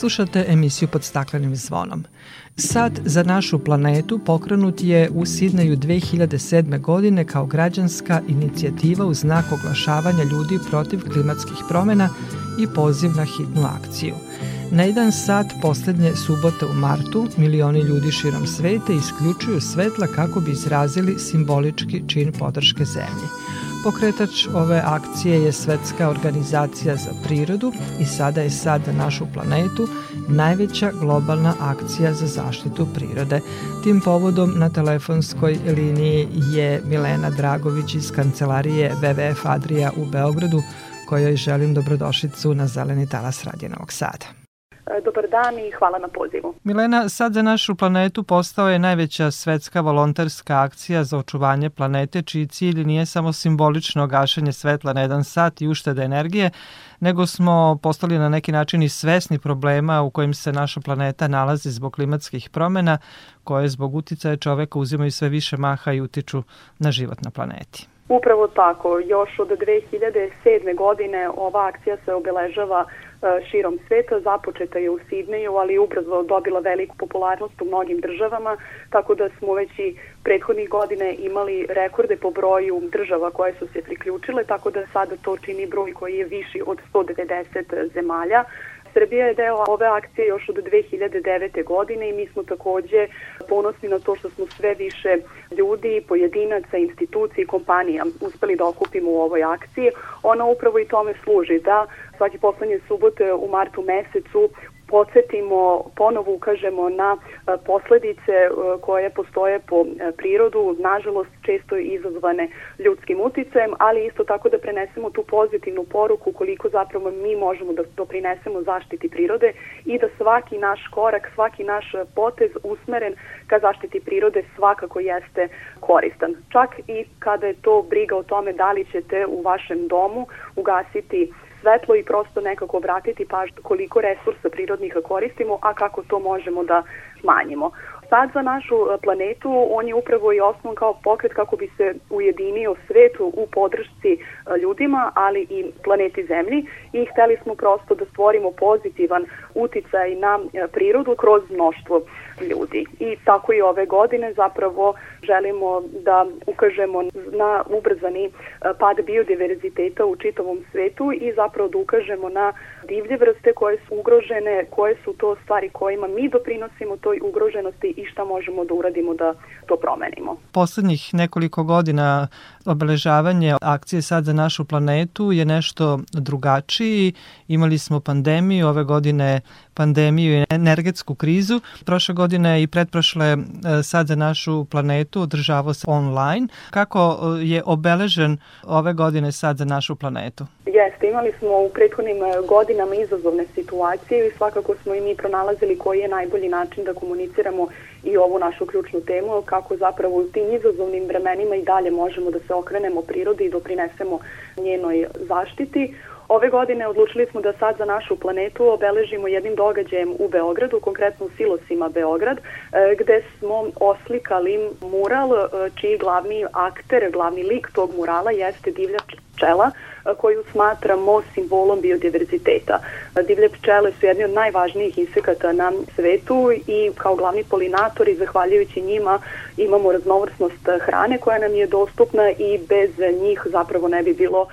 Slušate emisiju pod staklenim zvonom. Sad za našu planetu pokrenut je u Sidneju 2007. godine kao građanska inicijativa u znak oglašavanja ljudi protiv klimatskih promena i poziv na hitnu akciju. Na jedan sat poslednje subote u martu milioni ljudi širom sveta isključuju svetla kako bi izrazili simbolički čin podrške zemlji. Pokretač ove akcije je Svetska organizacija za prirodu i sada je sad za našu planetu najveća globalna akcija za zaštitu prirode. Tim povodom na telefonskoj liniji je Milena Dragović iz kancelarije WWF Adria u Beogradu, kojoj želim dobrodošlicu na Zeleni talas Radija Novog Sada. Dobar dan i hvala na pozivu. Milena, sad za našu planetu postao je najveća svetska volonterska akcija za očuvanje planete, čiji cilj nije samo simbolično gašenje svetla na jedan sat i uštede energije, nego smo postali na neki način i svesni problema u kojim se naša planeta nalazi zbog klimatskih promena, koje zbog uticaja čoveka uzimaju sve više maha i utiču na život na planeti. Upravo tako, još od 2007. godine ova akcija se obeležava širom sveta, započeta je u Sidneju, ali je ubrzo dobila veliku popularnost u mnogim državama, tako da smo već i prethodnih godine imali rekorde po broju država koje su se priključile, tako da sada to čini broj koji je viši od 190 zemalja. Srbija je deo ove akcije još od 2009. godine i mi smo takođe ponosni na to što smo sve više ljudi, pojedinaca, institucija i kompanija uspeli da okupimo u ovoj akciji. Ona upravo i tome služi da svake poslednje subote u martu mesecu podsjetimo, ponovo ukažemo na posledice koje postoje po prirodu, nažalost često izazvane ljudskim uticajem, ali isto tako da prenesemo tu pozitivnu poruku koliko zapravo mi možemo da doprinesemo zaštiti prirode i da svaki naš korak, svaki naš potez usmeren ka zaštiti prirode svakako jeste koristan. Čak i kada je to briga o tome da li ćete u vašem domu ugasiti svetlo i prosto nekako obratiti pažnju koliko resursa prirodnih koristimo, a kako to možemo da smanjimo. Sad za našu e, planetu, on je upravo i osnovan kao pokret kako bi se ujedinio svet u podršci e, ljudima, ali i planeti Zemlji i hteli smo prosto da stvorimo pozitivan uticaj na e, prirodu kroz mnoštvo ljudi. I tako i ove godine zapravo želimo da ukažemo na ubrzani pad biodiverziteta u čitavom svetu i zapravo da ukažemo na divlje vrste koje su ugrožene, koje su to stvari kojima mi doprinosimo toj ugroženosti i šta možemo da uradimo da to promenimo. Poslednjih nekoliko godina obeležavanje akcije Sad za našu planetu je nešto drugačiji. Imali smo pandemiju, ove godine pandemiju i energetsku krizu. Prošle godine i pretprošle e, Sad za našu planetu održavao se online. Kako e, je obeležen ove godine Sad za našu planetu? Jeste, imali smo u prethodnim e, godinama izazovne situacije i svakako smo i mi pronalazili koji je najbolji način da komuniciramo i ovu našu ključnu temu, kako zapravo u tim izazovnim vremenima i dalje možemo da se okrenemo prirodi i doprinesemo njenoj zaštiti. Ove godine odlučili smo da sad za našu planetu obeležimo jednim događajem u Beogradu, konkretno u Silosima Beograd, e, gde smo oslikali mural e, čiji glavni akter, glavni lik tog murala jeste divlja pčela, koju smatramo simbolom biodiverziteta. Divlje pčele su jedni od najvažnijih insekata na svetu i kao glavni polinatori, zahvaljujući njima, imamo raznovrsnost hrane koja nam je dostupna i bez njih zapravo ne bi bilo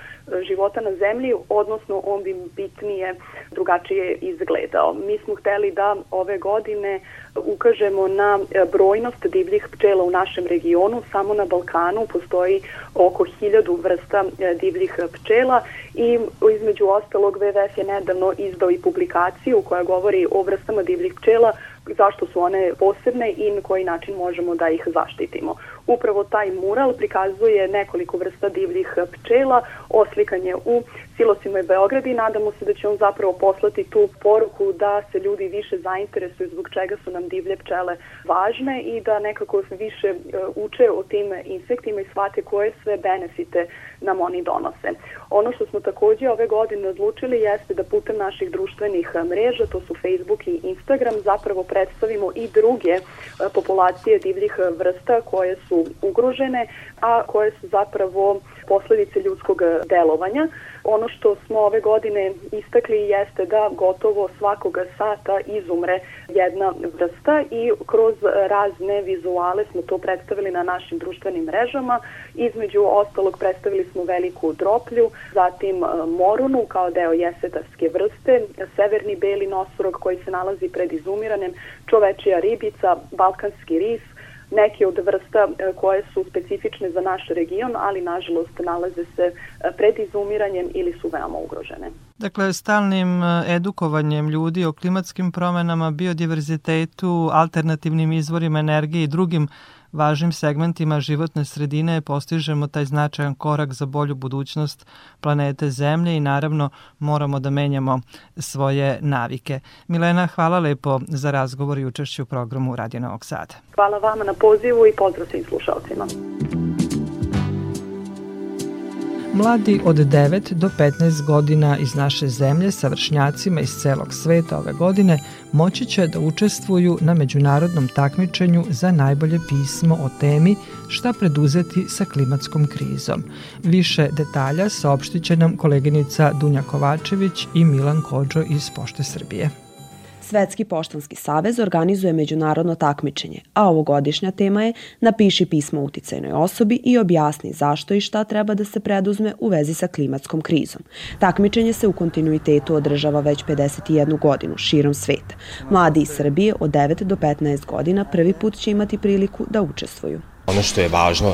života na zemlji, odnosno on bi bitnije drugačije izgledao. Mi smo hteli da ove godine ukažemo na brojnost divljih pčela u našem regionu. Samo na Balkanu postoji oko hiljadu vrsta divljih pčela i između ostalog WWF je nedavno izdao i publikaciju koja govori o vrstama divljih pčela zašto su one posebne i na koji način možemo da ih zaštitimo. Upravo taj mural prikazuje nekoliko vrsta divljih pčela, oslikanje u silosima i Beograd i nadamo se da će on zapravo poslati tu poruku da se ljudi više zainteresuju zbog čega su nam divlje pčele važne i da nekako više e, uče o tim insektima i shvate koje sve benefite nam oni donose. Ono što smo takođe ove godine odlučili jeste da putem naših društvenih mreža, to su Facebook i Instagram, zapravo predstavimo i druge e, populacije divljih vrsta koje su ugrožene, a koje su zapravo posledice ljudskog delovanja. Ono što smo ove godine istakli jeste da gotovo svakoga sata izumre jedna vrsta i kroz razne vizuale smo to predstavili na našim društvenim mrežama. Između ostalog predstavili smo veliku droplju, zatim e, morunu kao deo jesetarske vrste, severni beli nosorog koji se nalazi pred izumiranem, čovečija ribica, balkanski ris, neke od vrsta e, koje su specifične za naš region, ali nažalost nalaze se e, pred izumiranjem ili su veoma ugrožene. Dakle, stalnim e, edukovanjem ljudi o klimatskim promenama, biodiverzitetu, alternativnim izvorima energije i drugim važnim segmentima životne sredine postižemo taj značajan korak za bolju budućnost planete Zemlje i naravno moramo da menjamo svoje navike. Milena, hvala lepo za razgovor i učešću u programu Radio Novog Sada. Hvala vama na pozivu i pozdrav svim slušalcima. Mladi od 9 do 15 godina iz naše zemlje sa vršnjacima iz celog sveta ove godine moći će da učestvuju na međunarodnom takmičenju za najbolje pismo o temi šta preduzeti sa klimatskom krizom. Više detalja saopštit će nam koleginica Dunja Kovačević i Milan Kođo iz Pošte Srbije. Svetski poštanski savez organizuje međunarodno takmičenje, a ovogodišnja tema je Napiši pismo uticajnoj osobi i objasni zašto i šta treba da se preduzme u vezi sa klimatskom krizom. Takmičenje se u kontinuitetu održava već 51 godinu širom sveta. Mladi iz Srbije od 9 do 15 godina prvi put će imati priliku da učestvuju. Ono što je važno e,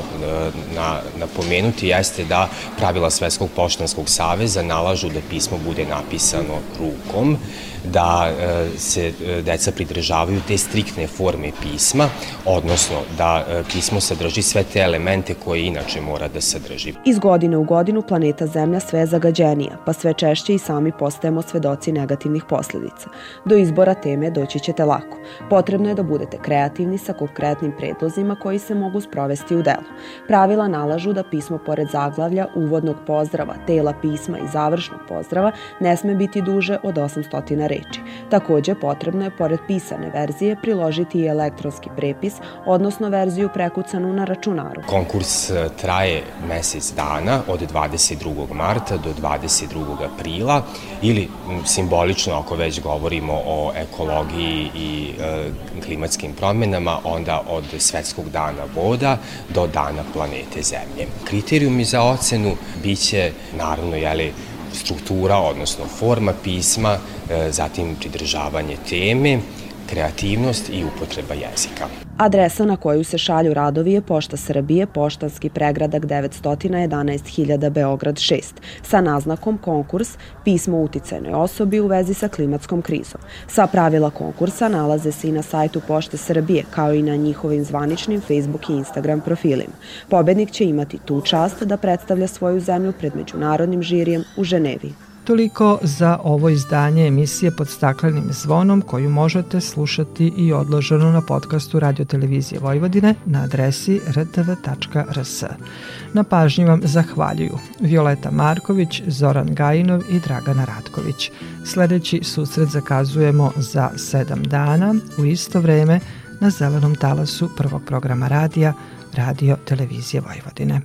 na, napomenuti jeste da pravila Svetskog poštanskog saveza nalažu da pismo bude napisano rukom, da e, se e, deca pridržavaju te striktne forme pisma, odnosno da pismo sadrži sve te elemente koje inače mora da sadrži. Iz godine u godinu planeta Zemlja sve je zagađenija, pa sve češće i sami postajemo svedoci negativnih posledica. Do izbora teme doći ćete lako. Potrebno je da budete kreativni sa konkretnim predlozima koji se mogu sprovesti u delo. Pravila nalažu da pismo pored zaglavlja, uvodnog pozdrava, tela pisma i završnog pozdrava ne sme biti duže od 800 reči. Takođe, potrebno je pored pisane verzije priložiti i elektronski prepis, odnosno verziju prekucanu na računaru. Konkurs e, traje mesec dana od 22. marta do 22. aprila ili simbolično ako već govorimo o ekologiji i e, klimatskim promenama, onda od Svetskog dana voda do dana planete Zemlje. Kriterijumi za ocenu biće naravno jeli, struktura, odnosno forma pisma, e, zatim pridržavanje teme, kreativnost i upotreba jezika. Adresa na koju se šalju radovi je Pošta Srbije, Poštanski pregradak 911.000 Beograd 6, sa naznakom konkurs pismo uticajnoj osobi u vezi sa klimatskom krizom. Sva pravila konkursa nalaze se i na sajtu Pošte Srbije, kao i na njihovim zvaničnim Facebook i Instagram profilima. Pobednik će imati tu čast da predstavlja svoju zemlju pred međunarodnim žirijem u Ženevi. Toliko za ovo izdanje emisije pod staklenim zvonom koju možete slušati i odloženo na podcastu Radio Televizije Vojvodine na adresi rtv.rs. Na pažnji vam zahvaljuju Violeta Marković, Zoran Gajinov i Dragana Ratković. Sledeći susret zakazujemo za sedam dana u isto vreme na zelenom talasu prvog programa radija Radio Televizije Vojvodine.